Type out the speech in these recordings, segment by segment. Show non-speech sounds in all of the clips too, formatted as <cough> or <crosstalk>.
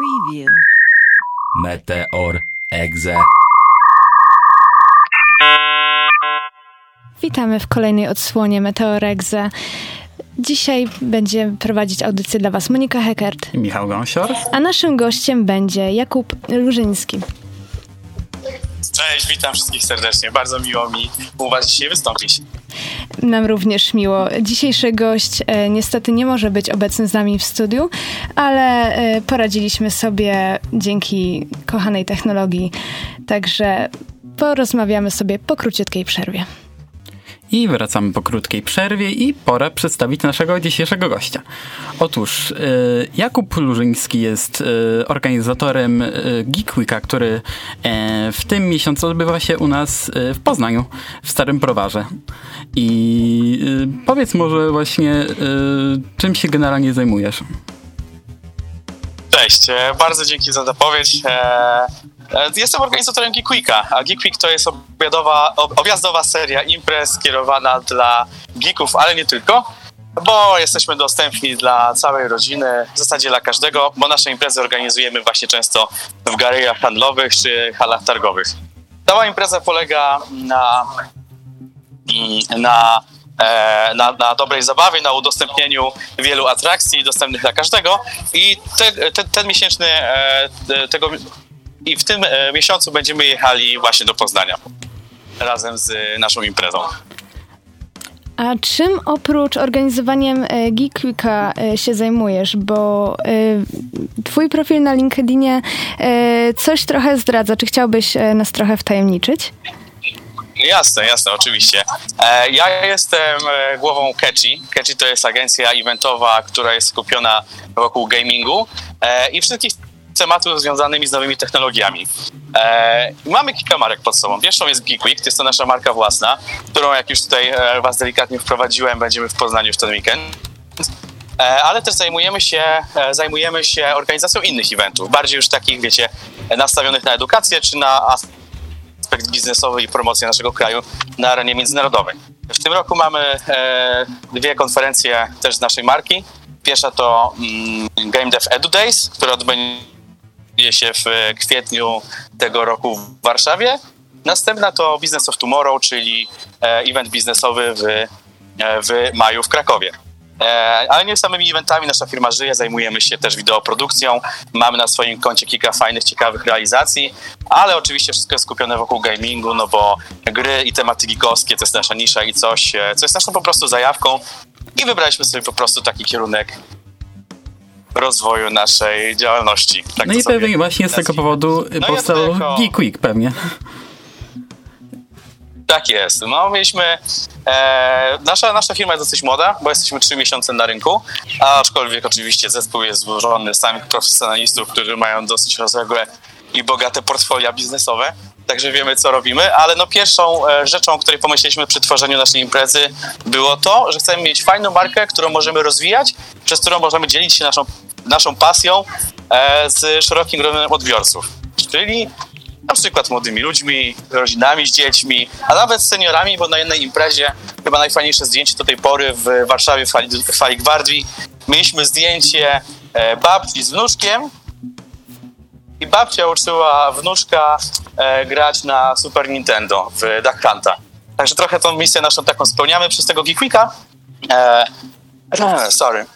Preview. Meteor Exe. Witamy w kolejnej odsłonie Meteoregze. Dzisiaj będzie prowadzić audycję dla Was Monika Heckert, i Michał Gąsior. a naszym gościem będzie Jakub Lużyński. Cześć, witam wszystkich serdecznie. Bardzo miło mi u Was dzisiaj wystąpić. Nam również miło. Dzisiejszy gość e, niestety nie może być obecny z nami w studiu, ale e, poradziliśmy sobie dzięki kochanej technologii. Także porozmawiamy sobie po króciutkiej przerwie. I wracamy po krótkiej przerwie i pora przedstawić naszego dzisiejszego gościa. Otóż y, Jakub Lużyński jest y, organizatorem y, Geek Weeka, który w tym miesiącu odbywa się u nas w Poznaniu, w Starym Prowarze. I powiedz może właśnie, czym się generalnie zajmujesz? Cześć, e, bardzo dzięki za zapowiedź. E, Jestem organizatorem Geek Weeka, a Geek Week to jest obiadowa, ob- objazdowa seria imprez skierowana dla geeków, ale nie tylko, bo jesteśmy dostępni dla całej rodziny, w zasadzie dla każdego, bo nasze imprezy organizujemy właśnie często w galeriach handlowych czy halach targowych. Cała impreza polega na na, e, na, na dobrej zabawie, na udostępnieniu wielu atrakcji dostępnych dla każdego i te, te, ten miesięczny e, te- tego i w tym e, miesiącu będziemy jechali właśnie do Poznania razem z naszą imprezą. A czym oprócz organizowaniem e, Geek Weeka e, się zajmujesz? Bo e, twój profil na LinkedInie e, coś trochę zdradza. Czy chciałbyś e, nas trochę wtajemniczyć? Jasne, jasne, oczywiście. E, ja jestem e, głową Catchy. Catchy to jest agencja eventowa, która jest skupiona wokół gamingu e, i wszystkich tematów związanymi z nowymi technologiami. E, mamy kilka marek pod sobą. Pierwszą jest Geek Week, to jest to nasza marka własna, którą jak już tutaj e, was delikatnie wprowadziłem, będziemy w Poznaniu w ten weekend. E, ale też zajmujemy się, e, zajmujemy się organizacją innych eventów, bardziej już takich, wiecie, nastawionych na edukację czy na aspekt biznesowy i promocja naszego kraju na arenie międzynarodowej. W tym roku mamy dwie konferencje też z naszej marki. Pierwsza to mm, Game Dev Edu Days, która odbędzie się w kwietniu tego roku w Warszawie. Następna to Business of Tomorrow, czyli e, event biznesowy w, e, w maju w Krakowie. E, Ale nie samymi eventami nasza firma żyje, zajmujemy się też wideoprodukcją, mamy na swoim koncie kilka fajnych, ciekawych realizacji, ale oczywiście wszystko jest skupione wokół gamingu, no bo gry i tematy geekowskie to jest nasza nisza i coś, co jest naszą po prostu zajawką i wybraliśmy sobie po prostu taki kierunek rozwoju naszej działalności. Tak No i pewnie właśnie z tego powodu ja powstał jako- Geek Week pewnie. Tak jest. No, mieliśmy. E, nasza, nasza firma jest dosyć młoda, bo jesteśmy trzy miesiące na rynku, aczkolwiek oczywiście zespół jest złożony z samych profesjonalistów, którzy mają dosyć rozległe i bogate portfolia biznesowe. Także wiemy, co robimy, ale no pierwszą e, rzeczą, o której pomyśleliśmy przy tworzeniu naszej imprezy, było to, że chcemy mieć fajną markę, którą możemy rozwijać, przez którą możemy dzielić się naszą, naszą pasją e, z szerokim gronem odbiorców. Czyli na przykład młodymi ludźmi, rodzinami z dziećmi, a nawet z seniorami, bo na jednej imprezie, chyba najfajniejsze zdjęcie do tej pory w Warszawie, w Fali, w Fali Gwardii, mieliśmy zdjęcie e, babci z wnuczkiem i babcia uczyła wnuczka e, grać na Super Nintendo w Duck Hunta. Także trochę tą misję naszą taką spełniamy przez tego Geek. E, <clears throat> sorry.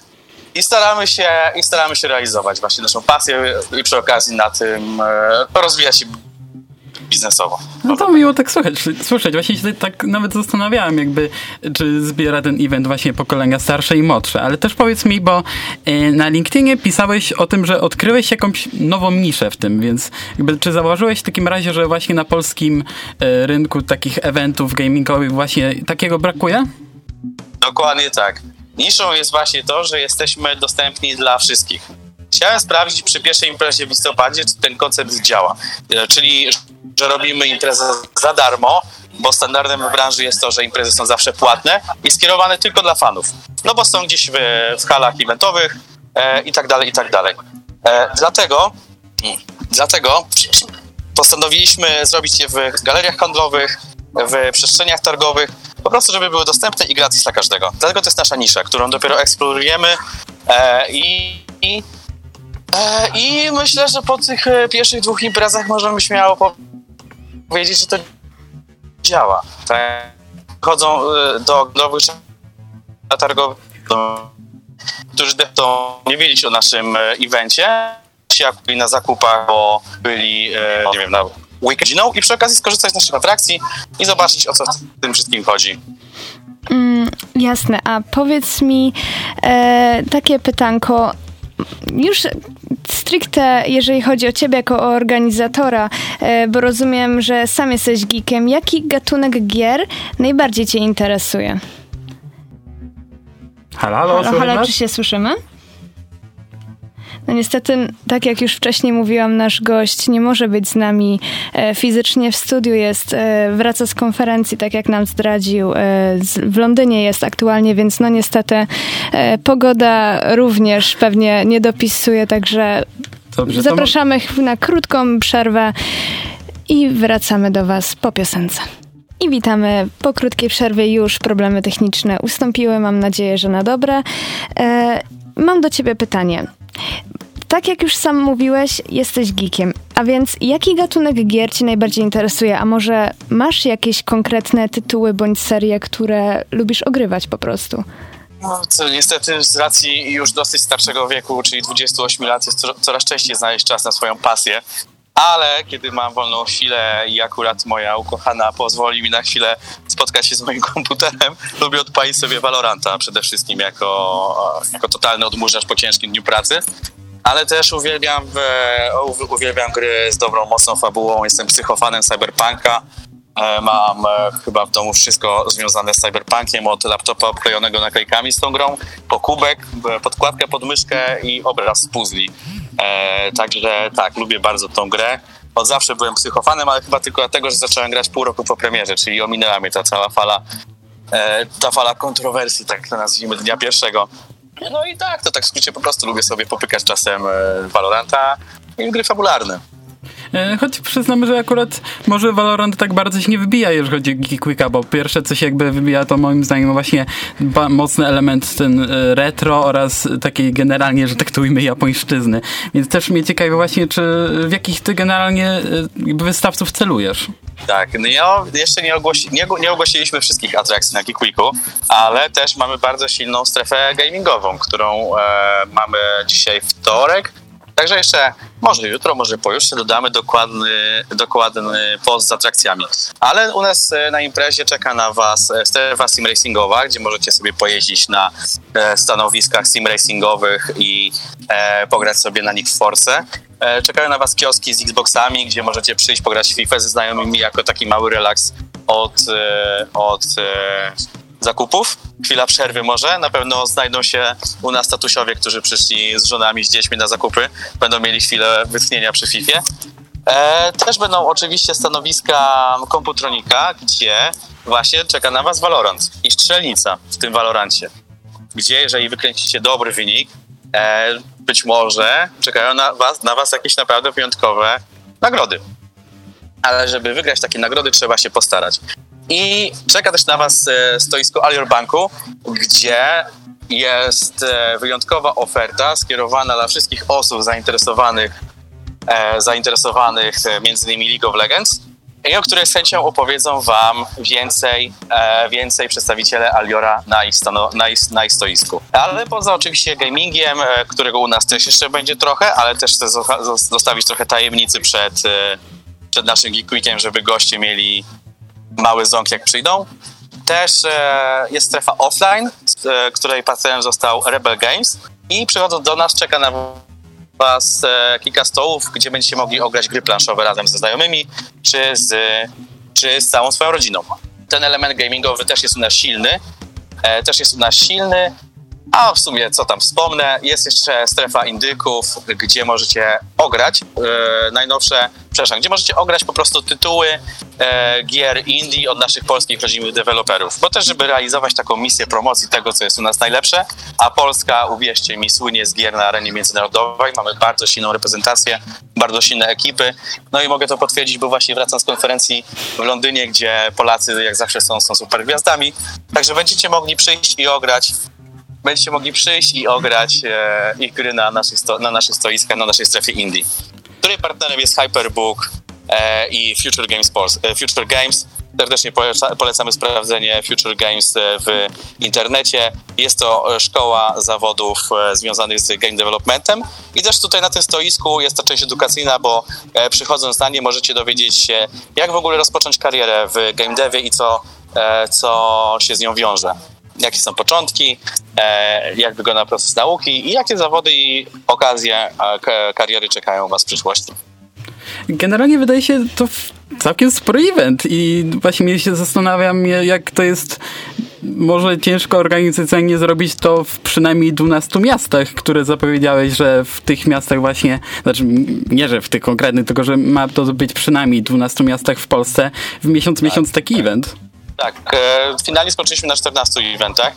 I staramy, się, I staramy się realizować właśnie naszą pasję i przy okazji na tym e, rozwijać biznesowo. No to miło tak słuchać, słyszeć. Właśnie się tak nawet zastanawiałem, jakby, czy zbiera ten event właśnie pokolenia starsze i młodsze. Ale też powiedz mi, bo e, na LinkedInie pisałeś o tym, że odkryłeś jakąś nową niszę w tym, więc jakby, czy zauważyłeś w takim razie, że właśnie na polskim e, rynku takich eventów gamingowych właśnie takiego brakuje? Dokładnie tak. Niszą jest właśnie to, że jesteśmy dostępni dla wszystkich. Chciałem sprawdzić przy pierwszej imprezie w listopadzie, czy ten koncept działa. E, Czyli, że robimy imprezę za darmo, bo standardem w branży jest to, że imprezy są zawsze płatne i skierowane tylko dla fanów. No bo są gdzieś w, w halach eventowych e, i tak dalej, i tak dalej. E, dlatego, mm, dlatego postanowiliśmy zrobić je w galeriach handlowych, w przestrzeniach targowych, po prostu, żeby były dostępne i gratis dla każdego. Dlatego to jest nasza nisza, którą dopiero eksplorujemy e, i, i I myślę, że po tych e, pierwszych dwóch imprezach możemy śmiało powiedzieć, że to działa. Tak? Chodzą e, do nowych targowych, którzy to nie wiedzieć o naszym evencie, byli na zakupach, bo byli, nie wiem, na weekendziną i przy okazji skorzystać z naszych atrakcji i zobaczyć, o co w tym wszystkim chodzi. Mm, jasne, a powiedz mi e, takie pytanko. Już stricte, jeżeli chodzi o ciebie jako o organizatora, e, bo rozumiem, że sam jesteś geekiem, jaki gatunek gier najbardziej cię interesuje? Halo, halo, halo, halo czy się słyszymy? No niestety, tak jak już wcześniej mówiłam, nasz gość nie może być z nami e, fizycznie w studiu, jest, e, wraca z konferencji, tak jak nam zdradził, e, w Londynie jest aktualnie, więc no niestety pogoda również pewnie nie dopisuje, także Dobrze, zapraszamy to... na krótką przerwę i wracamy do Was po piosence. I witamy po krótkiej przerwie. Już problemy techniczne ustąpiły, mam nadzieję, że na dobre. Mam do Ciebie pytanie. Tak jak już sam mówiłeś, jesteś geekiem. A więc jaki gatunek gier ci najbardziej interesuje? A może masz jakieś konkretne tytuły bądź serie, które lubisz ogrywać po prostu? No, niestety z racji już dosyć starszego wieku, czyli 28 lat, jest coraz częściej znaleźć czas na swoją pasję. Ale kiedy mam wolną chwilę i akurat moja ukochana pozwoli mi na chwilę spotkać się z moim komputerem, lubię odpalić sobie Valoranta przede wszystkim jako, jako totalny odmurzacz po ciężkim dniu pracy ale też uwielbiam, uwielbiam gry z dobrą, mocną fabułą. Jestem psychofanem cyberpunka. E, mam e, chyba w domu wszystko związane z cyberpunkiem, od laptopa obklejonego naklejkami z tą grą, po kubek, podkładkę pod myszkę i obraz z puzli. E, także tak, lubię bardzo tą grę. Od zawsze byłem psychofanem, ale chyba tylko dlatego, że zacząłem grać pół roku po premierze, czyli ominęła mnie ta cała fala, ta fala kontrowersji, tak nazwijmy, dnia pierwszego. No i tak, to tak w skrócie po prostu lubię sobie popykać czasem e, Valoranta i gry fabularne. E, choć przyznam, że akurat może Valorant tak bardzo się nie wybija, jeżeli chodzi o Geeky Quicka, bo pierwsze co się jakby wybija to moim zdaniem właśnie mocny element ten e, retro oraz takiej generalnie, że to ujmę, japońszczyzny. Więc też mnie ciekawi właśnie, czy w jakich ty generalnie wystawców celujesz? Tak, no ja jeszcze nie, ogłosi, nie, nie ogłosiliśmy wszystkich atrakcji na Geekweeku, ale też mamy bardzo silną strefę gamingową, którą e, mamy dzisiaj wtorek, Także jeszcze może jutro, może pojutrze dodamy dokładny, dokładny post z atrakcjami. Ale u nas e, na imprezie czeka na Was e, strefa sim racingowa, gdzie możecie sobie pojeździć na e, stanowiskach sim racingowych i pograć sobie na nich w Force. Czekają na Was kioski z Xboxami, gdzie możecie przyjść pograć w FIFA ze znajomymi jako taki mały relaks od, od zakupów. Chwila przerwy może. Na pewno znajdą się u nas tatusiowie, którzy przyszli z żonami, z dziećmi na zakupy. Będą mieli chwilę wytchnienia przy FIFA. E, też będą oczywiście stanowiska komputronika, gdzie właśnie czeka na was Valorant i strzelnica w tym Valorancie. Gdzie, jeżeli wykręcicie dobry wynik, e, być może czekają na was, na was jakieś naprawdę wyjątkowe nagrody. Ale żeby wygrać takie nagrody, trzeba się postarać. I czeka też na Was e, stoisko Alior Banku, gdzie jest e, wyjątkowa oferta skierowana dla wszystkich osób zainteresowanych, e, zainteresowanych między innymi League of Legends i o której z chęcią opowiedzą Wam więcej, więcej przedstawiciele Aliora na ich, stano, na, ich, na ich stoisku. Ale poza oczywiście gamingiem, którego u nas też jeszcze będzie trochę, ale też chcę zostawić trochę tajemnicy przed, przed naszym Geek Weekiem, żeby goście mieli mały ząg jak przyjdą. Też e, jest strefa offline, e, której partnerem został Rebel Games i przychodząc do nas czeka na was e, kilka stołów, gdzie będziecie mogli ograć gry planszowe razem ze znajomymi, czy z, czy z całą swoją rodziną. Ten element gamingowy też jest u nas silny, e, też jest u nas silny, a w sumie, co tam wspomnę, jest jeszcze strefa indyków, gdzie możecie ograć e, najnowsze, przepraszam, gdzie możecie ograć po prostu tytuły e, gier indie od naszych polskich rodzimych deweloperów. Bo też, żeby realizować taką misję promocji tego, co jest u nas najlepsze, a Polska, uwierzcie mi, słynie z gier na arenie międzynarodowej. Mamy bardzo silną reprezentację, bardzo silne ekipy. No i mogę to potwierdzić, bo właśnie wracam z konferencji w Londynie, gdzie Polacy jak zawsze są, są super gwiazdami. Także będziecie mogli przyjść i ograć będziecie mogli przyjść i ograć e, ich gry na naszych, sto, na naszych stoiskach, na naszej strefie indie. Której partnerem jest Hyperbook e, i Future Games, Pols- e, Future Games. Serdecznie poleca, polecamy sprawdzenie Future Games e, w internecie. Jest to e, szkoła zawodów e, związanych z game developmentem i też tutaj na tym stoisku jest to część edukacyjna, bo przychodząc na nie możecie dowiedzieć się, jak w ogóle rozpocząć karierę w game devie i co, co się z nią wiąże jakie są początki, e, jak wygląda proces nauki i jakie zawody i okazje kariery czekają Was w przyszłości. Generalnie wydaje się to całkiem spory event i właśnie się zastanawiam, jak to jest może ciężko organizacyjnie zrobić to w przynajmniej 12 miastach, które zapowiedziałeś, że w tych miastach właśnie, znaczy nie, że w tych konkretnych, tylko że ma to być przynajmniej 12 miastach w Polsce w miesiąc, tak, miesiąc taki tak. event. Tak, e, finalnie skończyliśmy na 14 eventach,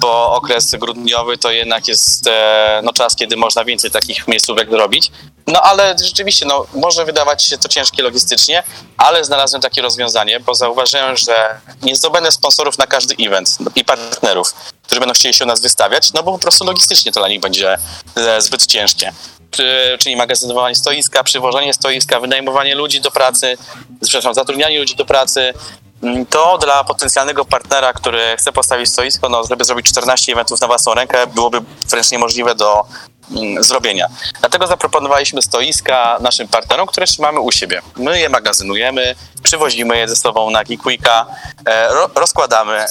bo okres grudniowy to jednak jest e, no, czas, kiedy można więcej takich miejscówek robić. No ale rzeczywiście, no, może wydawać się to ciężkie logistycznie, ale znalazłem takie rozwiązanie, bo zauważyłem, że nie zdobędę sponsorów na każdy event i partnerów, którzy będą chcieli się u nas wystawiać, no bo po prostu logistycznie to dla nich będzie e, zbyt ciężkie. Czyli magazynowanie stoiska, przywożenie stoiska, wynajmowanie ludzi do pracy, przepraszam, zatrudnianie ludzi do pracy, to dla potencjalnego partnera, który chce postawić stoisko, no, żeby zrobić 14 eventów na własną rękę, byłoby wręcz niemożliwe do mm, zrobienia. Dlatego zaproponowaliśmy stoiska naszym partnerom, które trzymamy u siebie. My je magazynujemy, przywozimy je ze sobą na Geekweeka, e, ro, rozkładamy,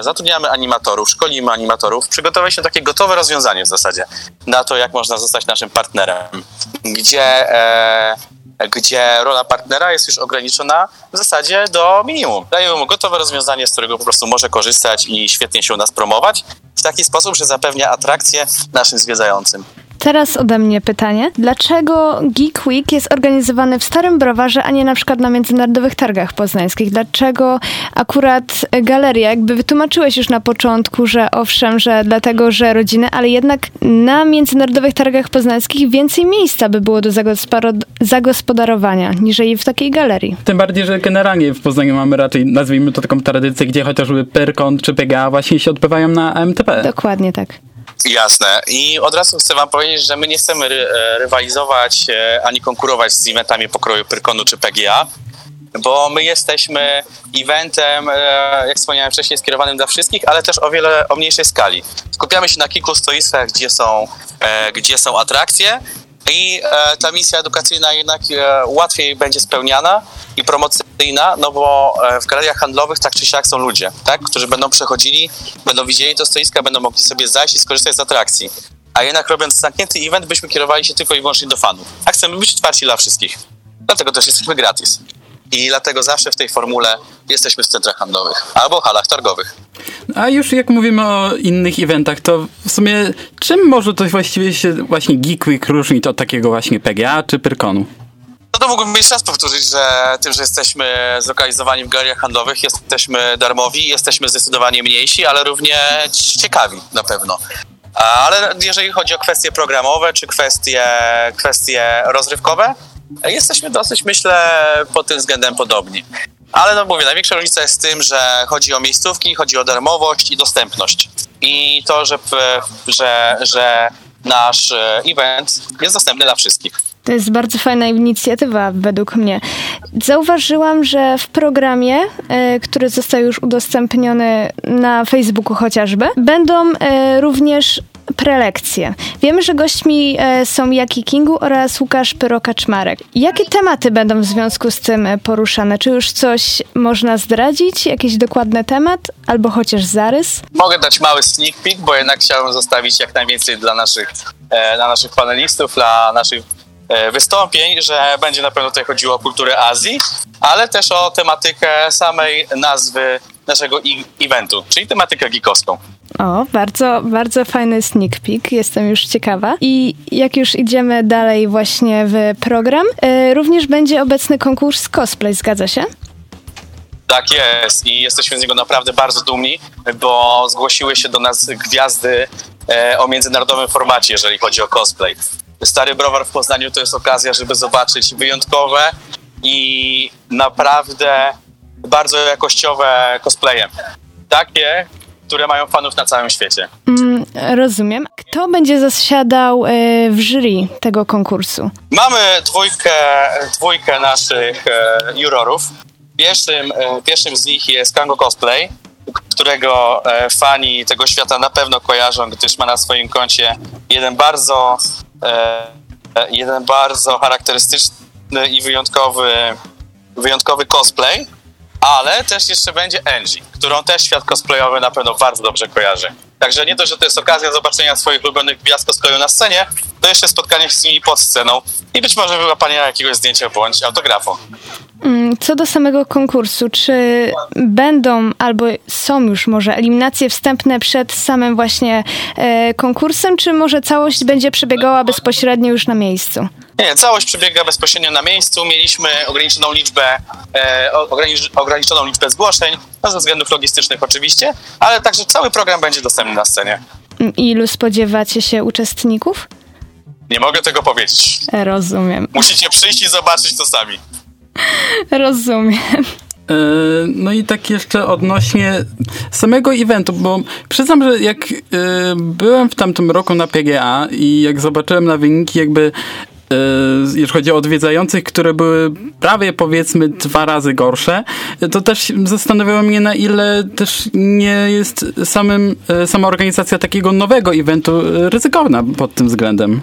zatrudniamy animatorów, szkolimy animatorów, przygotowaliśmy takie gotowe rozwiązanie w zasadzie na to, jak można zostać naszym partnerem, gdzie e, gdzie rola partnera jest już ograniczona w zasadzie do minimum. Dajemy mu gotowe rozwiązanie, z którego po prostu może korzystać i świetnie się u nas promować w taki sposób, że zapewnia atrakcję naszym zwiedzającym. Teraz ode mnie pytanie. Dlaczego Geek Week jest organizowany w Starym Browarze, a nie na przykład na międzynarodowych targach poznańskich? Dlaczego akurat galeria? Jakby wytłumaczyłeś już na początku, że owszem, że dlatego, że rodziny, ale jednak na międzynarodowych targach poznańskich więcej miejsca by było do zagospodarowania, niżeli w takiej galerii. Tym bardziej, że generalnie w Poznaniu mamy raczej, nazwijmy to taką tradycję, gdzie chociażby Pyrkon czy PGA właśnie się odbywają na MTP. Dokładnie tak. Jasne. I od razu chcę wam powiedzieć, że my nie chcemy ry e, rywalizować e, ani konkurować z eventami pokroju Pyrkonu czy PGA, bo my jesteśmy eventem, e, jak wspomniałem wcześniej, skierowanym dla wszystkich, ale też o wiele o mniejszej skali. Skupiamy się na kilku stoiskach, gdzie są, gdzie są atrakcje i e, ta misja edukacyjna jednak e, łatwiej będzie spełniana i promocyjna, no bo e, w galeriach handlowych tak czy siak są ludzie, tak, którzy będą przechodzili, będą widzieli to stoiska, będą mogli sobie zajść i skorzystać z atrakcji. A jednak robiąc zamknięty event, byśmy kierowali się tylko i wyłącznie do fanów. A chcemy być otwarci dla wszystkich. Dlatego też jesteśmy gratis. I dlatego zawsze w tej formule jesteśmy w centrach handlowych albo halach targowych. A już jak mówimy o innych eventach, to w sumie czym może to właściwie się właśnie Geek Week różnić od takiego właśnie PGA czy Pyrkonu? No to mógłbym jeszcze raz powtórzyć, że tym, że jesteśmy zlokalizowani w galeriach handlowych, jesteśmy darmowi, jesteśmy zdecydowanie mniejsi, ale równie ciekawi na pewno. Ale jeżeli chodzi o kwestie programowe czy kwestie, kwestie rozrywkowe, jesteśmy dosyć, myślę, pod tym względem podobni. Ale no mówię, największa różnica jest w tym, że chodzi o miejscówki, chodzi o darmowość i dostępność. I to, że, że, że nasz e, event jest dostępny dla wszystkich. To jest bardzo fajna inicjatywa według mnie. Zauważyłam, że w programie, y, który został już udostępniony na Facebooku chociażby, będą y, również prelekcje. Wiemy, że gośćmi e, są Jaki Kingu oraz Łukasz Pyrokaczmarek. Jakie tematy będą w związku z tym e, poruszane? Czy już coś można zdradzić? Jakiś dokładny temat? Albo chociaż zarys? Mogę dać mały sneak peek, bo jednak chciałem zostawić jak najwięcej dla naszych, e, dla naszych panelistów, dla naszych wystąpień, że będzie na pewno tutaj chodziło o kulturę Azji, ale też o tematykę samej nazwy naszego eventu, czyli tematykę geekowską. O, bardzo, bardzo fajny sneak peek, jestem już ciekawa. I jak już idziemy dalej właśnie w program, y, również będzie obecny konkurs cosplay, zgadza się? Tak jest i jesteśmy z niego naprawdę bardzo dumni, bo zgłosiły się do nas gwiazdy e, o międzynarodowym formacie, jeżeli chodzi o cosplay. Stary Browar w Poznaniu to jest okazja, żeby zobaczyć wyjątkowe i naprawdę bardzo jakościowe cosplaye. Takie, które mają fanów na całym świecie. Mm, rozumiem. Kto będzie zasiadał e, w jury tego konkursu? Mamy dwójkę, dwójkę naszych e, jurorów. Pierwszym, e, pierwszym z nich jest Kango Cosplay, którego fani tego świata na pewno kojarzą, gdyż ma na swoim koncie jeden bardzo, jeden bardzo charakterystyczny i wyjątkowy, wyjątkowy cosplay, ale też jeszcze będzie Angie, którą też świat cosplayowy na pewno bardzo dobrze kojarzy. Także nie dość, że to jest okazja zobaczenia swoich ulubionych gwiazd cosplayu na scenie, to jeszcze spotkanie z nimi pod sceną i być może wyłapanie jakiegoś zdjęcia bądź autografu. Mm, Co do samego konkursu, czy będą albo są już może eliminacje wstępne przed samym właśnie e, konkursem, czy może całość będzie przebiegała bezpośrednio już na miejscu? Nie, całość przebiega bezpośrednio na miejscu. Mieliśmy ograniczoną liczbę, e, ogranic- ograniczoną liczbę zgłoszeń, no ze względów logistycznych oczywiście, ale także cały program będzie dostępny na scenie. Mm, Ilu spodziewacie się uczestników? Nie mogę tego powiedzieć. E, Rozumiem. Musicie przyjść i zobaczyć to sami. <laughs> Rozumiem. E, No i tak jeszcze odnośnie samego eventu, bo przyznam, że jak e, byłem w tamtym roku na PGA i jak zobaczyłem na wyniki jakby e, jeżeli chodzi o odwiedzających, które były prawie powiedzmy dwa razy gorsze, to też zastanawiało mnie na ile też nie jest samym, sama organizacja takiego nowego eventu ryzykowna pod tym względem.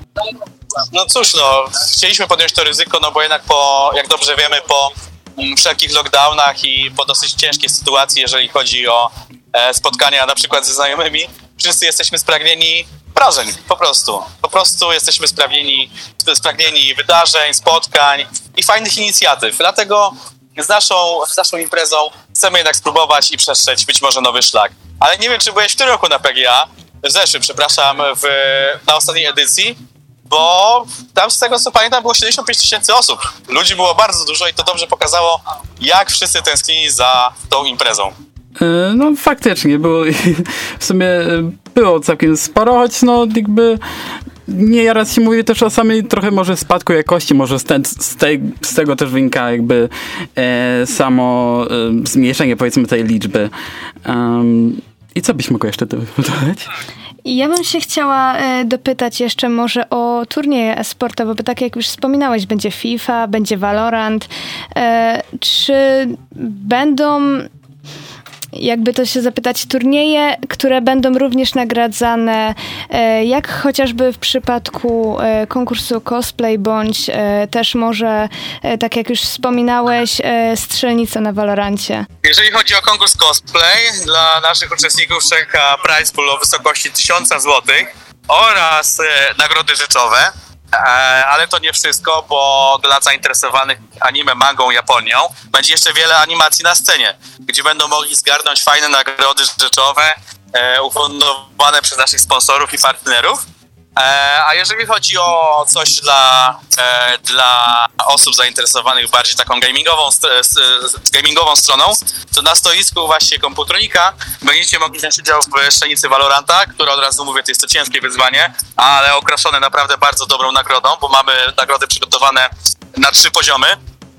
No cóż, no, chcieliśmy podjąć to ryzyko, no bo jednak po, jak dobrze wiemy, po mm, wszelkich lockdownach i po dosyć ciężkiej sytuacji, jeżeli chodzi o e, spotkania na przykład ze znajomymi, wszyscy jesteśmy spragnieni wrażeń, po prostu. Po prostu jesteśmy spragnieni, spragnieni wydarzeń, spotkań i fajnych inicjatyw. Dlatego z naszą, z naszą imprezą chcemy jednak spróbować i przestrzeć być może nowy szlak. Ale nie wiem, czy byłeś w tym roku na PGA, w zeszłym, przepraszam, w, na ostatniej edycji, bo tam z tego co pamiętam było 75 tysięcy osób. Ludzi było bardzo dużo i to dobrze pokazało, jak wszyscy tęsknili za tą imprezą. E, No faktycznie, było <laughs> w sumie e, było całkiem sporo, choć no jakby nie raz się mówi też o samej trochę może spadku jakości, może z, ten, z, tej, z tego też wynika jakby e, samo e, zmniejszenie powiedzmy tej liczby. Em, I co byś mógł jeszcze tu dodać? I Ja bym się chciała e, dopytać jeszcze może o turnieje e-sportowe, bo tak jak już wspominałeś, będzie FIFA, będzie Valorant. E, Czy będą, jakby to się zapytać, turnieje, które będą również nagradzane, e, jak chociażby w przypadku e, konkursu cosplay, bądź e, też może, tak jak już wspominałeś, strzelnica na Valorancie? Jeżeli chodzi o konkurs cosplay, dla naszych uczestników czeka prize pool o wysokości 1000 zł oraz nagrody rzeczowe. E, ale to nie wszystko, bo dla zainteresowanych anime, mangą, Japonią będzie jeszcze wiele animacji na scenie, gdzie będą mogli zgarnąć fajne nagrody rzeczowe e, ufundowane przez naszych sponsorów i partnerów. E, a jeżeli chodzi o coś dla, e, dla osób zainteresowanych bardziej taką gamingową, s- gamingową stroną, to na stoisku właśnie komputronika będziecie mogli wziąć udział w szczenicy Valoranta, która od razu mówię, to jest to ciężkie wyzwanie, ale okraszone naprawdę bardzo dobrą nagrodą, bo mamy nagrody przygotowane na trzy poziomy,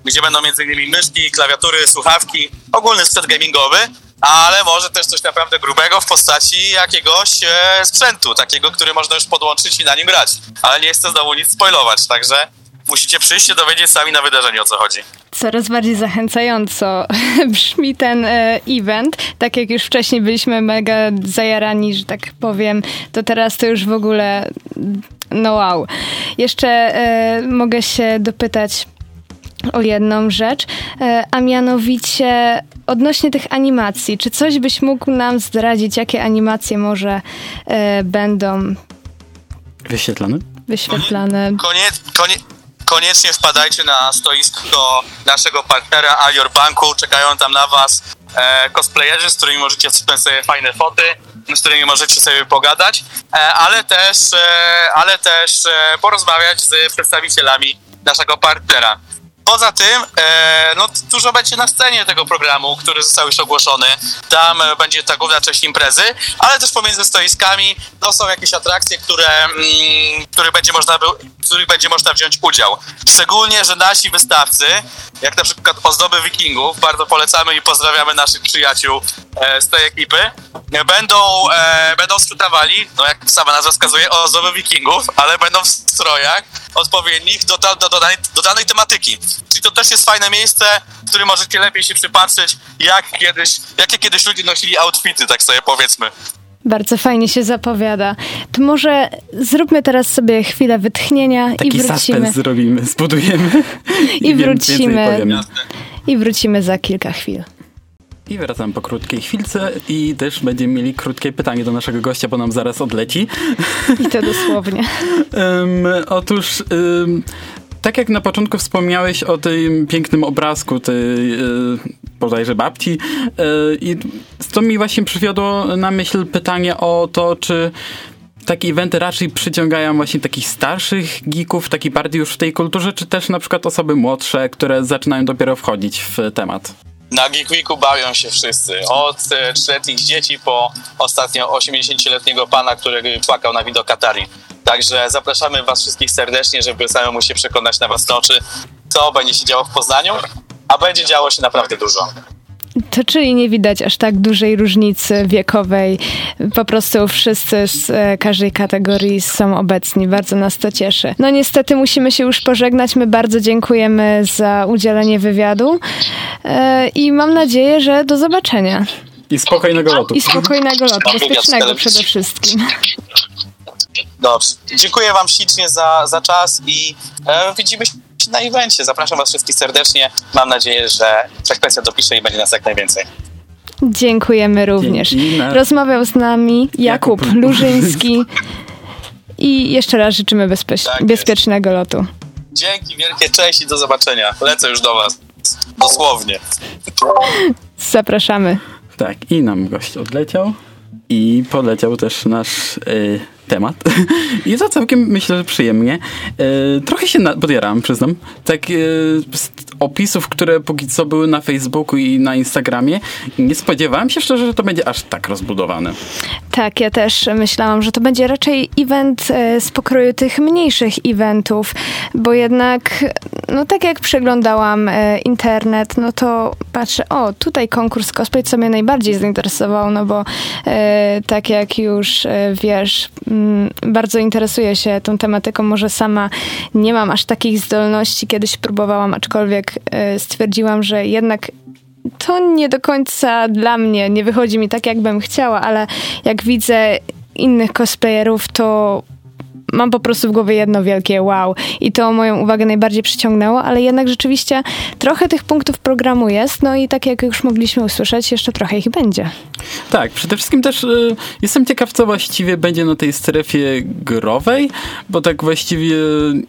gdzie będą m.in. myszki, klawiatury, słuchawki, ogólny sprzęt gamingowy, ale może też coś naprawdę grubego w postaci jakiegoś e, sprzętu, takiego, który można już podłączyć i na nim grać. Ale nie chcę znowu nic spoilować, także musicie przyjść i dowiedzieć sami na wydarzeniu o co chodzi. Coraz bardziej zachęcająco <laughs> brzmi ten e, event. Tak jak już wcześniej byliśmy mega zajarani, że tak powiem, to teraz to już w ogóle no wow. Jeszcze e, mogę się dopytać o jedną rzecz, e, a mianowicie odnośnie tych animacji. Czy coś byś mógł nam zdradzić, jakie animacje może e, będą Wyświetlony? wyświetlane? Koniec, konie, koniecznie wpadajcie na stoisko naszego partnera Alior Banku, czekają tam na was e, cosplayerzy, z którymi możecie wziąć sobie fajne foty, z którymi możecie sobie pogadać, e, ale też, e, ale też e, porozmawiać z przedstawicielami naszego partnera. Poza tym, e, no dużo będzie na scenie tego programu, który został już ogłoszony. Tam e, będzie ta główna część imprezy, ale też pomiędzy stoiskami no, są jakieś atrakcje, które, mm, których, będzie można był, których będzie można wziąć udział. Szczególnie, że nasi wystawcy, jak na przykład Ozdoby Wikingów, bardzo polecamy i pozdrawiamy naszych przyjaciół e, z tej ekipy, będą, e, będą sprzedawali, no jak sama nazwa wskazuje, Ozdoby Wikingów, ale będą w strojach odpowiednich do, do, do, danej, do danej tematyki. Czyli to też jest fajne miejsce, w którym możecie lepiej się przypatrzeć, jak kiedyś, jakie kiedyś ludzie nosili outfity, tak sobie powiedzmy. Bardzo fajnie się zapowiada. To może zróbmy teraz sobie chwilę wytchnienia Taki i wrócimy. zrobimy, zbudujemy. I, <laughs> I wrócimy. I wrócimy za kilka chwil. I wracam po krótkiej chwilce i też będziemy mieli krótkie pytanie do naszego gościa, bo nam zaraz odleci. I to dosłownie. <laughs> um, otóż um, tak jak na początku wspomniałeś o tym pięknym obrazku tej yy, bodajże babci yy, i to mi właśnie przywiodło na myśl pytanie o to, czy takie eventy raczej przyciągają właśnie takich starszych geeków, taki bardziej już w tej kulturze, czy też na przykład osoby młodsze, które zaczynają dopiero wchodzić w temat? Na Geek bawią się wszyscy. Od e, trzyletnich dzieci po ostatnio 80-letniego pana, który płakał na widok Atari. Także zapraszamy Was wszystkich serdecznie, żeby samemu się przekonać na własne oczy, co będzie się działo w Poznaniu, a będzie działo się naprawdę dużo. To czyli nie widać aż tak dużej różnicy wiekowej. Po prostu wszyscy z e, każdej kategorii są obecni. Bardzo nas to cieszy. No niestety musimy się już pożegnać. My bardzo dziękujemy za udzielenie wywiadu e, i mam nadzieję, że do zobaczenia. I spokojnego lotu. I spokojnego lotu, bezpiecznego przede wszystkim. Dobrze. Dziękuję Wam ślicznie za, za czas i e, widzimy się na evencie. Zapraszam Was wszystkich serdecznie. Mam nadzieję, że frekwencja dopisze i będzie nas jak najwięcej. Dziękujemy również. Dzięki, Rozmawiał z nami Jakub, Jakub. Lużyński i jeszcze raz życzymy bezpie- tak bezpiecznego lotu. Dzięki wielkie, cześć i do zobaczenia. Lecę już do Was. Dosłownie. Zapraszamy. Tak, i nam gość odleciał i poleciał też nasz... Yy temat. <laughs> I to całkiem, myślę, że przyjemnie. E, trochę się podjarałem, przyznam. Tak e, opisów, które póki co były na Facebooku i na Instagramie, nie spodziewałem się szczerze, że to będzie aż tak rozbudowane. Tak, ja też myślałam, że to będzie raczej event e, z pokroju tych mniejszych eventów, bo jednak, no tak jak przeglądałam internet, no to patrzę, o, tutaj konkurs cosplay, co mnie najbardziej zainteresował, no bo tak jak już wiesz, bardzo interesuję się tą tematyką, może sama nie mam aż takich zdolności, kiedyś próbowałam, aczkolwiek stwierdziłam, że jednak to nie do końca dla mnie, nie wychodzi mi tak, jakbym chciała, ale jak widzę innych cosplayerów, to mam po prostu w głowie jedno wielkie wow. I to moją uwagę najbardziej przyciągnęło, ale jednak rzeczywiście trochę tych punktów programu jest, no i tak jak już mogliśmy usłyszeć, jeszcze trochę ich będzie. Tak, przede wszystkim też y, jestem ciekaw, co właściwie będzie na tej strefie growej, bo tak właściwie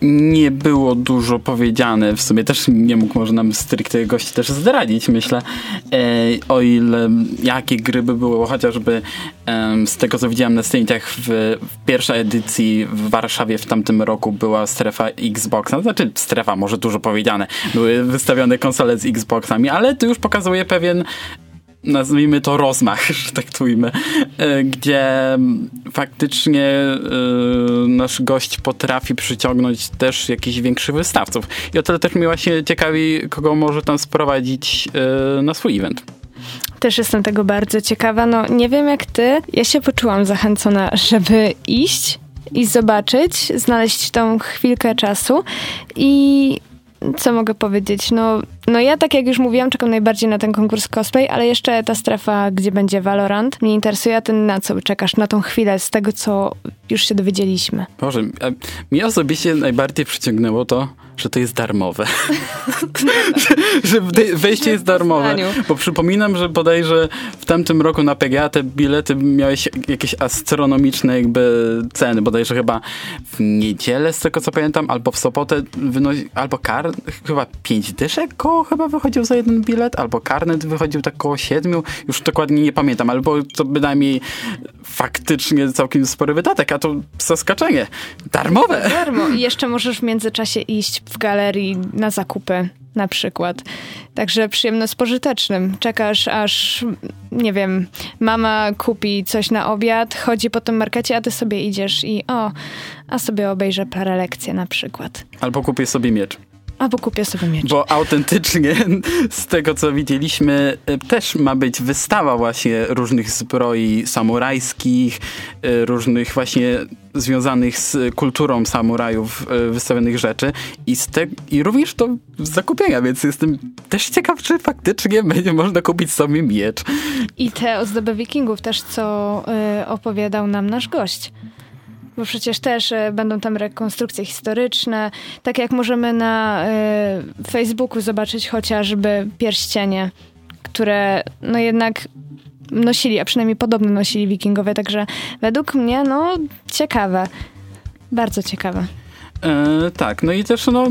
nie było dużo powiedziane. W sumie też nie mógł może nam stricte gości też zdradzić, myślę, e, o ile jakie gry by było, chociażby e, z tego, co widziałem na zdjęciach w, w pierwszej edycji w Warszawie w tamtym roku była strefa Xboxa, znaczy strefa, może dużo powiedziane, były wystawione konsole z Xboxami, ale to już pokazuje pewien nazwijmy to rozmach, <laughs> że tak tujmy, e, gdzie faktycznie e, nasz gość potrafi przyciągnąć też jakichś większych wystawców. I o tyle też mnie właśnie ciekawi, kogo może tam sprowadzić e, na swój event. Też jestem tego bardzo ciekawa. No nie wiem jak ty, ja się poczułam zachęcona, żeby iść i zobaczyć, znaleźć tą chwilkę czasu i co mogę powiedzieć? No, no ja, tak jak już mówiłam, czekam najbardziej na ten konkurs cosplay, ale jeszcze ta strefa, gdzie będzie Valorant, mnie interesuje, a ty na co czekasz? Na tą chwilę z tego, co już się dowiedzieliśmy. Boże, mnie osobiście najbardziej przyciągnęło to, że to jest darmowe. <laughs> że, że wejście jest darmowe. Bo przypominam, że bodajże w tamtym roku na PGA te bilety miały jakieś astronomiczne jakby ceny. Bodajże chyba w niedzielę, z tego co pamiętam, albo w sobotę wynosi, albo kar, chyba pięć dyszek chyba wychodził za jeden bilet, albo karnet wychodził tak koło siedmiu. Już dokładnie nie pamiętam, albo to bynajmniej faktycznie całkiem spory wydatek, a to zaskoczenie. Darmowe. Darmo. I jeszcze możesz w międzyczasie iść w galerii na zakupy na przykład. Także przyjemno z pożytecznym. Czekasz aż, nie wiem, mama kupi coś na obiad, chodzi po tym markecie, a ty sobie idziesz i o, a sobie obejrzę parę lekcji na przykład. Albo kupię sobie miecz. Albo kupię sobie miecz. Bo autentycznie <laughs> z tego co widzieliśmy y, też ma być wystawa właśnie różnych zbroi samurajskich, y, różnych właśnie związanych z kulturą samurajów y, wystawionych rzeczy i, z te, i również to zakupienia, więc jestem też ciekaw, czy faktycznie <laughs> będzie można kupić sobie miecz. I te ozdoby wikingów też, co y, opowiadał nam nasz gość. Bo przecież też y, będą tam rekonstrukcje historyczne, tak jak możemy na y, Facebooku zobaczyć chociażby pierścienie, które no jednak nosili, a przynajmniej podobno nosili wikingowie, także według mnie no ciekawe, bardzo ciekawe. E, tak, no i też no,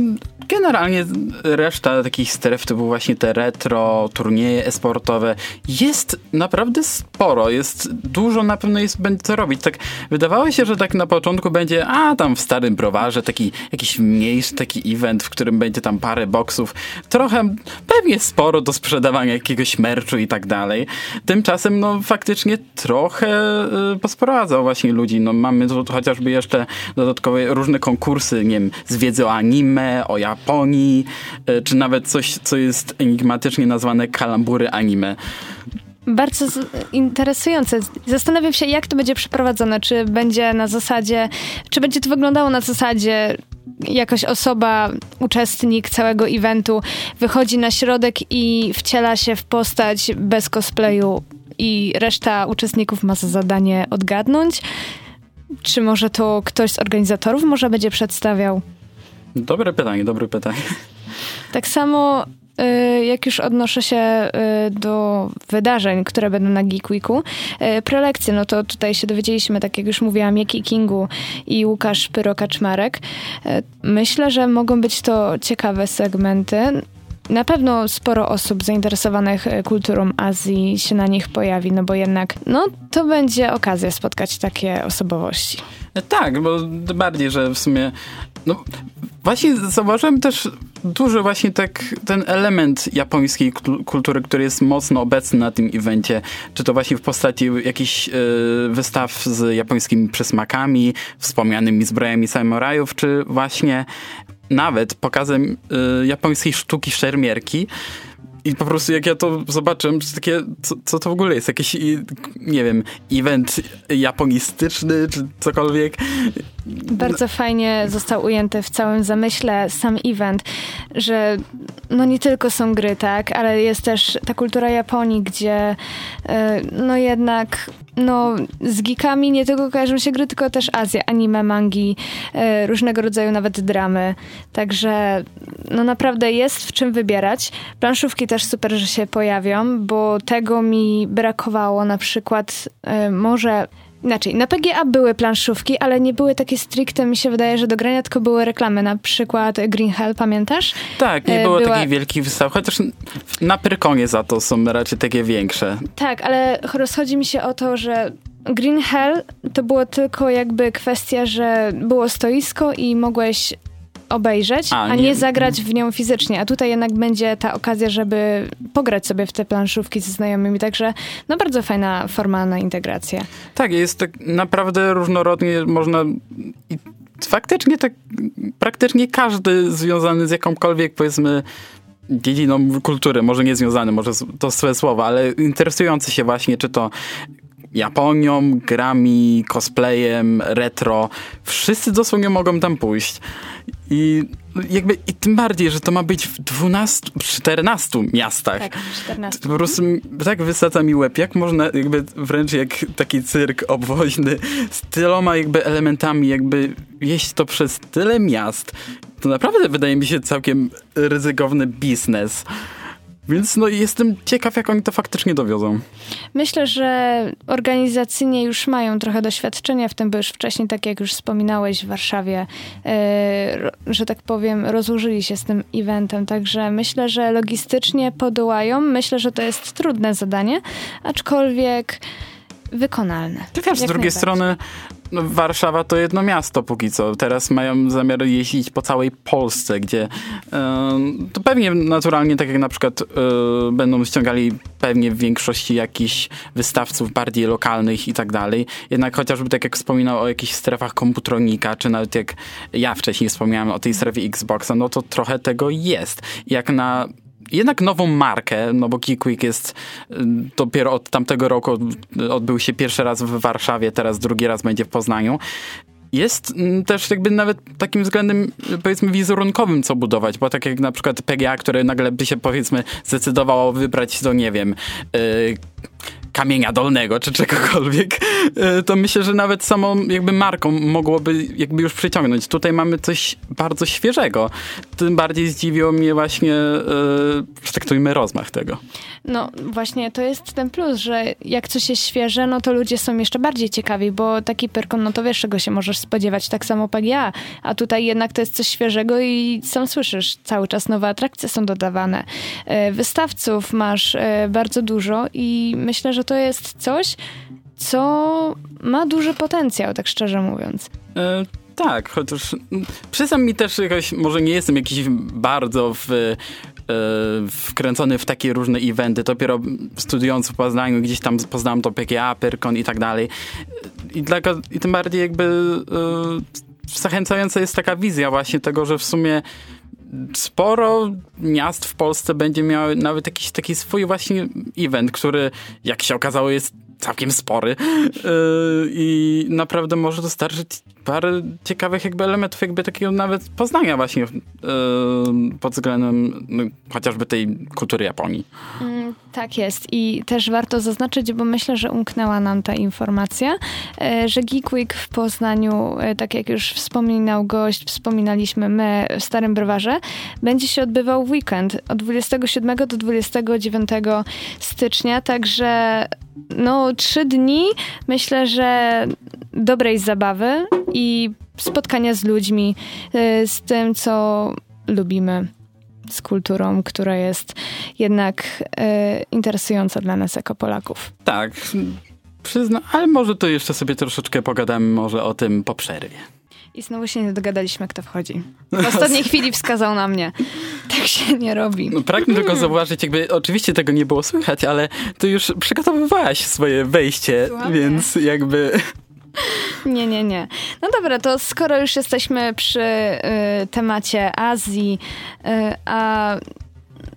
generalnie reszta takich stref typu właśnie te retro, turnieje esportowe jest naprawdę sporo, jest dużo na pewno jest będzie co robić. Tak wydawało się, że tak na początku będzie, a tam w starym browarze taki jakiś mniejszy taki event, w którym będzie tam parę boksów, trochę pewnie sporo do sprzedawania jakiegoś merchu i tak dalej. Tymczasem no faktycznie trochę y, posprowadzał właśnie ludzi. No mamy tu chociażby jeszcze dodatkowe różne konkursy, nie wiem, z wiedzy o anime, o Japonii, y, czy nawet coś, co jest enigmatycznie nazwane kalambury anime. Bardzo z- interesujące. Zastanawiam się, jak to będzie przeprowadzone. Czy będzie na zasadzie, czy będzie to wyglądało na zasadzie, jakaś osoba, uczestnik całego eventu wychodzi na środek i wciela się w postać bez cosplayu i reszta uczestników ma za zadanie odgadnąć? Czy może to ktoś z organizatorów może będzie przedstawiał? Dobre pytanie, dobre pytanie. Tak samo y, jak już odnoszę się y, do wydarzeń, które będą na Geek Weeku, y, prelekcje, no to tutaj się dowiedzieliśmy, tak jak już mówiłam, Jaki Kingu i Łukasz Pyro-Kaczmarek. Myślę, że mogą być to ciekawe segmenty. Na pewno sporo osób zainteresowanych y, kulturą Azji się na nich pojawi, no bo jednak, no to będzie okazja spotkać takie osobowości. Tak, bo bardziej, że w sumie no właśnie zauważyłem też duży właśnie tak ten element japońskiej kul- kultury, który jest mocno obecny na tym evencie, czy to właśnie w postaci jakichś e, wystaw z japońskimi przysmakami, wspomnianymi zbrojami samurajów, czy właśnie nawet pokazem e, japońskiej sztuki szermierki. I po prostu jak ja to zobaczyłem, to takie, co, co to w ogóle jest? Jakiś, nie wiem, event japonistyczny, czy cokolwiek. Bardzo fajnie został ujęty w całym zamyśle sam event, że no nie tylko są gry, tak, ale jest też ta kultura Japonii, gdzie e, no jednak no z geekami nie tylko kojarzą się gry, tylko też Azja, anime, mangi, e, różnego rodzaju nawet dramy. Także no naprawdę jest w czym wybierać. Planszówki też super, że się pojawią, bo tego mi brakowało na przykład e, może Inaczej, na PGA były planszówki, ale nie były takie stricte, mi się wydaje, że do grania, tylko były reklamy. Na przykład Green Hell, pamiętasz? Tak, nie E, było była- takich wielkich wystaw, chociaż na Pyrkonie za to są raczej takie większe. Tak, ale rozchodzi mi się o to, że Green Hell to było tylko jakby kwestia, że było stoisko i mogłeś obejrzeć, A, a, nie- nie zagrać w nią fizycznie. A tutaj jednak będzie ta okazja, żeby pograć sobie w te planszówki ze znajomymi. Także no bardzo fajna forma na integrację. Tak, jest tak naprawdę różnorodnie można i faktycznie tak praktycznie każdy związany z jakąkolwiek powiedzmy dziedziną kultury, może nie związany, może to złe słowa, ale interesujący się właśnie czy to Japonią, grami, cosplayem, retro, wszyscy dosłownie mogą tam pójść. I jakby i tym bardziej, że to ma być w 12, 14 miastach. Tak, 14. Po prostu tak wysadza mi łeb, jak można jakby wręcz jak taki cyrk obwoźny z tyloma jakby elementami jakby jeść to przez tyle miast. To naprawdę wydaje mi się całkiem ryzykowny biznes. Więc no jestem ciekaw, jak oni to faktycznie dowiozą. Myślę, że organizacyjnie już mają trochę doświadczenia w tym, bo już wcześniej, tak jak już wspominałeś w Warszawie, ro- że tak powiem, rozłożyli się z tym eventem, także myślę, że logistycznie podołają. Myślę, że to jest trudne zadanie, aczkolwiek wykonalne. Ty wiesz, z drugiej strony no, Warszawa to jedno miasto póki co. Teraz mają zamiar jeździć po całej Polsce, gdzie to pewnie naturalnie, tak jak na przykład będą ściągali pewnie w większości jakichś wystawców bardziej lokalnych i tak dalej. Jednak chociażby tak jak wspominał o jakichś strefach komputronika, czy nawet jak ja wcześniej wspomniałem o tej strefie Xboxa, no to trochę tego jest. Jak na jednak nową markę, no bo Geekweek jest y, dopiero od tamtego roku odbył się pierwszy raz w Warszawie, teraz drugi raz będzie w Poznaniu. Jest mm, też jakby nawet takim względem powiedzmy wizerunkowym co budować, bo tak jak na przykład PGA, które nagle by się powiedzmy zdecydowało wybrać do nie wiem yy, kamienia dolnego czy czegokolwiek, e, to myślę, że nawet samą jakby marką mogłoby jakby już przyciągnąć. Tutaj mamy coś bardzo świeżego. Tym bardziej zdziwiło mnie właśnie, yy, traktujmy rozmach tego. No właśnie to jest ten plus, że jak coś jest świeże, no to ludzie są jeszcze bardziej ciekawi, bo taki Pyrkon, no to wiesz, czego się możesz spodziewać, tak samo PGA, a tutaj jednak to jest coś świeżego i sam słyszysz, cały czas nowe atrakcje są dodawane. E, wystawców masz bardzo dużo i myślę, że że to jest coś, co ma duży potencjał, tak szczerze mówiąc. E, tak, chociaż mm, przyznam mi też jakoś, może nie jestem jakiś bardzo w, e, wkręcony w takie różne eventy. Dopiero studiując w Poznaniu, gdzieś tam poznałem to PGA, Pyrkon i tak dalej. I, I tym bardziej jakby e, zachęcająca jest taka wizja właśnie tego, że w sumie sporo miast w Polsce będzie miały nawet jakiś taki swój właśnie event, który jak się okazało jest całkiem spory. Yy, i naprawdę może dostarczyć parę ciekawych jakby elementów jakby takiego nawet poznania właśnie yy, pod względem no, chociażby tej kultury Japonii. Mm, tak jest. I też warto zaznaczyć, bo myślę, że umknęła nam ta informacja, yy, że Geek Week w Poznaniu, yy, tak jak już wspominał gość, wspominaliśmy my w Starym Browarze, będzie się odbywał w weekend od 27 do 29 stycznia, także no trzy dni myślę, że dobrej zabawy i spotkania z ludźmi, y, z tym, co lubimy, z kulturą, która jest jednak y, interesująca dla nas jako Polaków. Tak, przyznam, ale może to jeszcze sobie troszeczkę pogadamy może o tym po przerwie. I znowu się nie dogadaliśmy, kto wchodzi. W ostatniej chwili wskazał na mnie. Tak się nie robi. No, pragnę tylko zauważyć, jakby oczywiście tego nie było słychać, ale ty już przygotowywałaś swoje wejście, Słucham więc jakby... Nie, nie, nie. No dobra, to skoro już jesteśmy przy y, temacie Azji, y, a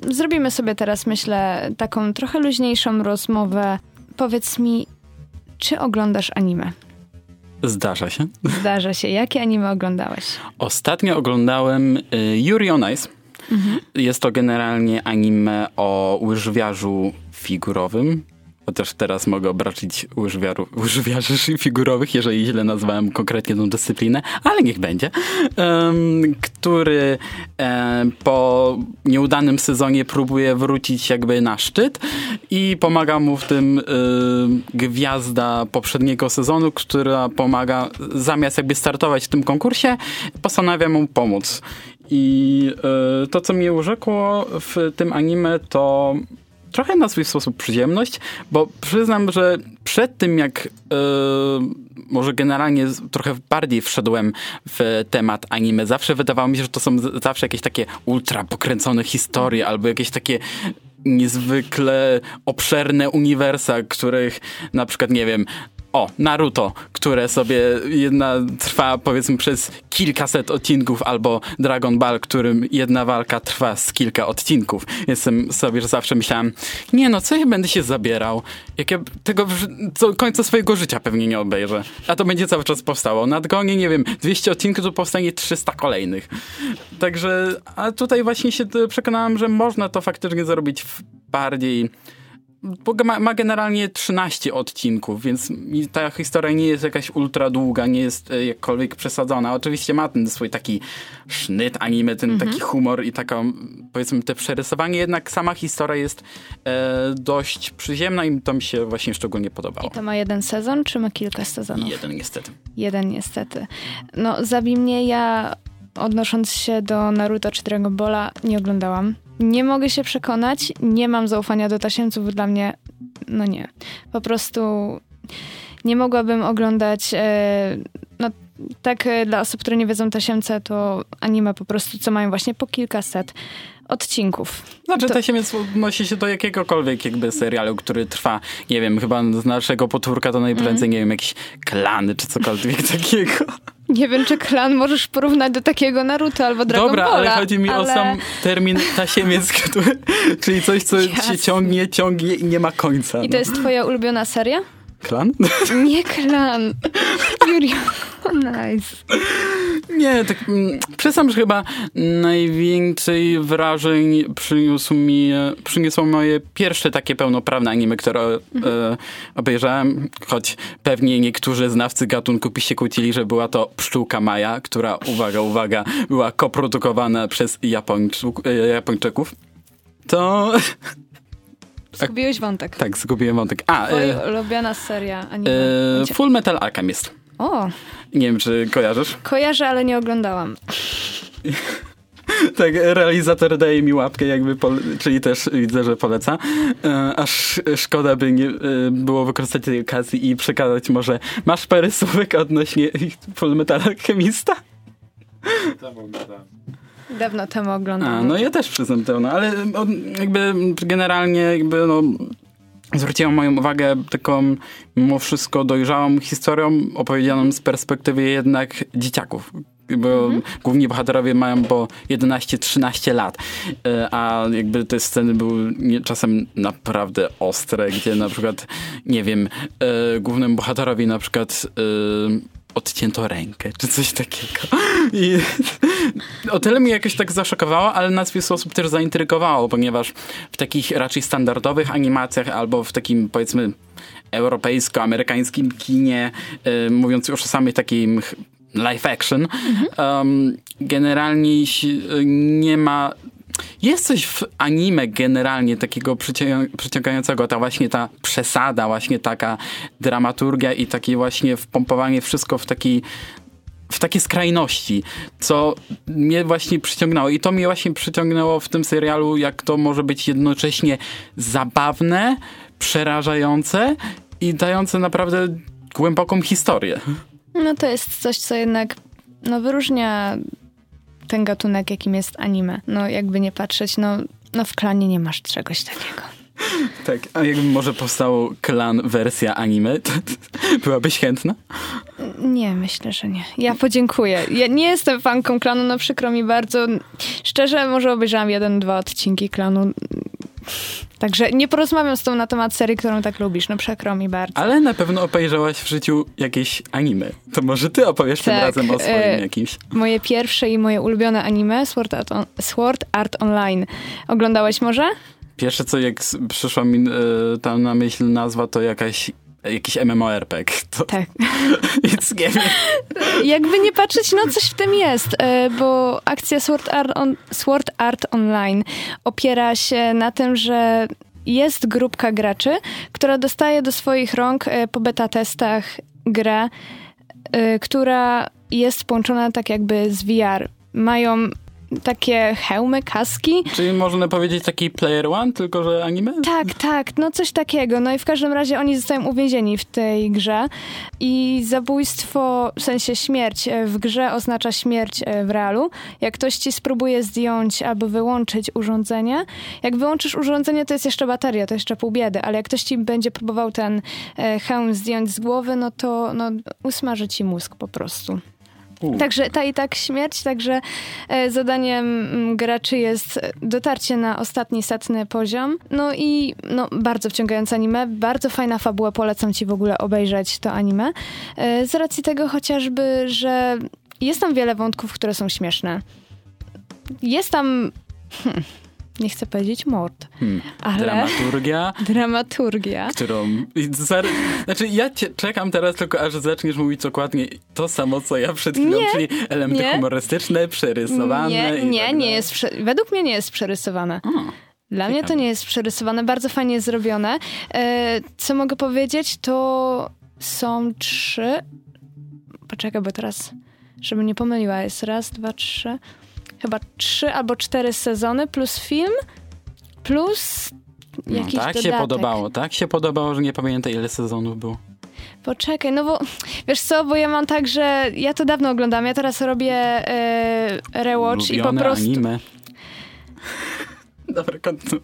zrobimy sobie teraz, myślę, taką trochę luźniejszą rozmowę. Powiedz mi, czy oglądasz anime? Zdarza się. Zdarza się. Jakie anime oglądałeś? Ostatnio oglądałem y, Yuri on Ice. Mhm. Jest to generalnie anime o łyżwiarzu figurowym. Chociaż teraz mogę obrazić łyżwiarzy <laughs> figurowych, jeżeli źle nazwałem konkretnie tą dyscyplinę, ale niech będzie. Um, który um, po nieudanym sezonie próbuje wrócić jakby na szczyt i pomaga mu w tym um, gwiazda poprzedniego sezonu, która pomaga, zamiast jakby startować w tym konkursie, postanawia mu pomóc. I e, to, co mnie urzekło w tym anime, to trochę na swój sposób przyjemność, bo przyznam, że przed tym jak yy, może generalnie trochę bardziej wszedłem w temat anime, zawsze wydawało mi się, że to są zawsze jakieś takie ultra pokręcone historie albo jakieś takie niezwykle obszerne uniwersa, których na przykład, nie wiem, o, Naruto, które sobie jedna trwa powiedzmy przez kilkaset odcinków, albo Dragon Ball, którym jedna walka trwa z kilka odcinków. Jestem sobie zawsze myślałem, nie no, co ja będę się zabierał? Jak ja tego do końca swojego życia pewnie nie obejrzę. A to będzie cały czas powstało. Nadgonię, nie wiem, 200 odcinków, to powstanie 300 kolejnych. Także, a tutaj właśnie się przekonałem, że można to faktycznie zrobić w bardziej ma, ma, generalnie 13 odcinków, więc ta historia nie jest jakaś ultra długa, nie jest e, jakkolwiek przesadzona. Oczywiście ma ten swój taki sznyt anime, ten mhm. taki humor i taką, powiedzmy, te przerysowanie, jednak sama historia jest e, dość przyziemna i to mi się właśnie szczególnie podobało. I to ma jeden sezon, czy ma kilka sezonów? Jeden niestety. Jeden niestety. No, zabij mnie, ja odnosząc się do Naruto czy Dragon Balla, nie oglądałam. Nie mogę się przekonać, nie mam zaufania do tasiemców, dla mnie, no nie. Po prostu nie mogłabym oglądać, e, no tak e, dla osób, które nie wiedzą tasiemce, to anime po prostu, co mają właśnie po kilkaset odcinków. Znaczy, To- tasiemiec odnosi się do jakiegokolwiek jakby serialu, który trwa, nie wiem, chyba z naszego potwórka to najprędzej, nie wiem, jakiś klany czy cokolwiek <laughs> takiego. Nie wiem, czy klan możesz porównać do takiego Naruto albo Dragon Dobra, Balla. ale chodzi mi o ale- sam termin tasiemiec, <laughs> który, czyli coś, co się Jasne. ciągnie, ciągnie i nie ma końca. I to no. jest twoja ulubiona seria? Klan? Nie klan. Yuri Nice. Nie, tak mm, przyznam, że chyba najwięcej wrażeń przyniósł mi, przyniosło moje pierwsze takie pełnoprawne anime, które e, obejrzałem, choć pewnie niektórzy znawcy gatunku by się kłócili, że była to Pszczółka Maja, która, uwaga, uwaga, była koprodukowana przez e, Japończyków. To... <laughs> Zgubiłeś wątek. Tak, zgubiłem wątek. A, Twoja e, ulubiona seria anime. e, Full Metal Alchemist. O, Nie wiem, czy kojarzysz? kojarzę, ale nie oglądałam. Tak, realizator daje mi łapkę, jakby, czyli też widzę, że poleca. E, aż szkoda by nie e, było wykorzystać tej okazji i przekazać może, masz parę słówek odnośnie <laughs> Full Metal Alchemista? Dawno temu A, oglądałam. no ja też przyznam to, no, ale on, jakby generalnie jakby no zwróciłem moją uwagę taką mimo wszystko dojrzałą historią opowiedzianą z perspektywy jednak dzieciaków. Bo główni bohaterowie mają po 11-13 lat, E, a jakby te sceny były czasem naprawdę ostre, gdzie na przykład, nie wiem, e, głównemu bohaterowi na przykład e, odcięto rękę, czy coś takiego. I o tyle mnie jakoś tak zaszokowało, ale nas wiele sposób też zaintrygowało, ponieważ w takich raczej standardowych animacjach albo w takim powiedzmy europejsko-amerykańskim kinie, y, mówiąc już o samych takim live action, um, generalnie si- nie ma jest coś w anime generalnie takiego przycią- przyciągającego, ta właśnie ta przesada, właśnie taka dramaturgia i takie właśnie wpompowanie wszystko w taki w takie skrajności, co mnie właśnie przyciągnęło. I to mnie właśnie przyciągnęło w tym serialu, jak to może być jednocześnie zabawne, przerażające i dające naprawdę głęboką historię. No to jest coś, co jednak no, wyróżnia ten gatunek, jakim jest anime. No jakby nie patrzeć, no, no w klanie nie masz czegoś takiego. <laughs> Tak, a jakby może powstał klan wersja anime, to, to byłabyś chętna? Nie, myślę, że nie. Ja podziękuję. Ja nie jestem fanką klanu, no przykro mi bardzo. Szczerze, może obejrzałam jeden, dwa odcinki klanu. Także nie porozmawiam z tą na temat serii, którą tak lubisz. No przykro mi bardzo. Ale na pewno obejrzałaś w życiu jakieś anime. To może ty opowiesz tym Tak, razem o swoim e, jakimś. Moje pierwsze i moje ulubione anime, Sword Art, on, Sword Art Online. Oglądałeś może? Pierwsze co jak przyszła mi e, tam na myśl nazwa to jakaś jakiś MMORPG. <laughs> To Tak. <laughs> nic nie wiem. Jakby nie patrzeć, no coś w tym jest, e, bo akcja Sword Art, on, Sword Art Online opiera się na tym, że jest grupka graczy, która dostaje do swoich rąk e, po beta testach grę, e, która jest połączona tak jakby z VR. Mają takie hełmy, kaski, Czyli można powiedzieć taki Player One, tylko że anime? tak, tak, no coś takiego. No i w każdym razie oni zostają uwięzieni w tej grze i zabójstwo, w sensie śmierć e, w grze oznacza śmierć e, w realu. Jak ktoś ci spróbuje zdjąć albo wyłączyć urządzenie, jak wyłączysz urządzenie, to jest jeszcze bateria, to jeszcze pół biedy, ale jak ktoś ci będzie próbował ten e, hełm zdjąć z głowy, no to no, usmaży ci mózg po prostu. Także ta i tak śmierć, także e, zadaniem mm, graczy jest dotarcie na ostatni setny poziom. No i no, bardzo wciągające anime, bardzo fajna fabuła, polecam ci w ogóle obejrzeć to anime. E, z racji tego chociażby, że jest tam wiele wątków, które są śmieszne. Jest tam, hmm, nie chcę powiedzieć mord, Hmm. ale Dramaturgia, <laughs> dramaturgia. którą... Znaczy ja czekam teraz tylko aż zaczniesz mówić dokładnie to samo, co ja przed chwilą, Nie, czyli elementy nie. humorystyczne, przerysowane Nie, nie, tak nie jest, prze- według mnie nie jest przerysowane. O, Dla mnie to Ciekawe. nie jest przerysowane, bardzo fajnie jest zrobione. E, co mogę powiedzieć, to są trzy. Poczekaj, bo teraz, żeby nie pomyliła, jest raz, dwa, trzy. Chyba trzy albo cztery sezony plus film, plus no, jakiś tak dodatek. się podobało, tak się podobało, że nie pamiętam ile sezonów było. Poczekaj, no bo wiesz co, bo ja mam tak, że ja to dawno oglądam, ja teraz robię e, rewatch i po prostu anime. <laughs> Dobra, kontynuuj.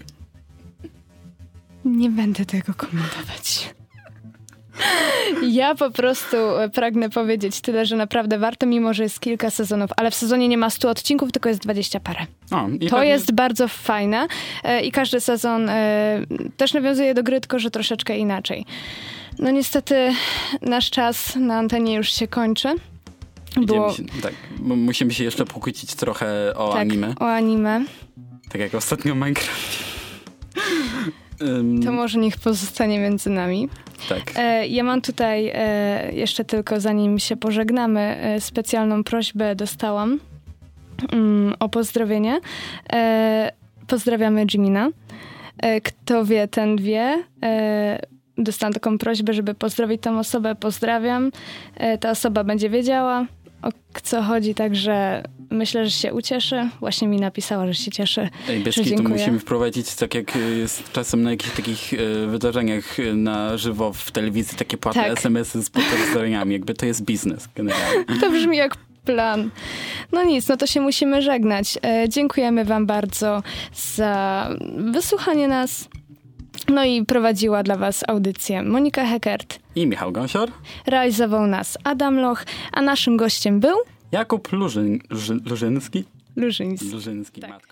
nie będę tego komentować. Ja po prostu e, pragnę powiedzieć tyle, że naprawdę warto, mimo że jest kilka sezonów, ale w sezonie nie ma 100 odcinków, tylko jest 20 parę. O, To pewnie- jest bardzo fajne e, i każdy sezon e, też nawiązuje do gry, tylko że troszeczkę inaczej. No niestety nasz czas na antenie już się kończy. Było Się, tak, musimy się jeszcze pokłócić trochę o tak, anime. o anime. Tak jak ostatnio Minecraft. To może niech pozostanie między nami. tak. E, ja mam tutaj e, jeszcze tylko zanim się pożegnamy, e, specjalną prośbę dostałam mm, o pozdrowienie. Pozdrawiamy Jimina. Kto wie, ten wie. Dostałam taką prośbę, żeby pozdrowić tą osobę. Pozdrawiam. Ta osoba będzie wiedziała, o co chodzi, także myślę, że się ucieszy. Właśnie mi napisała, że się cieszy. Ej, kitu dziękuję. musimy wprowadzić, tak jak jest czasem na jakichś takich e, wydarzeniach e, na żywo w telewizji, takie płatne Tak. SMS-y z pozdrowieniami. Jakby to jest biznes generalnie. <laughs> To brzmi jak plan. No nic, no to się musimy żegnać. E, dziękujemy Wam bardzo za wysłuchanie nas. No i prowadziła dla Was audycję Monika Heckert. I Michał Gąsior, Realizował nas Adam Loch, a naszym gościem był Jakub Lużyn, Lużynski, Lużyński. Lużynski Tak. matko.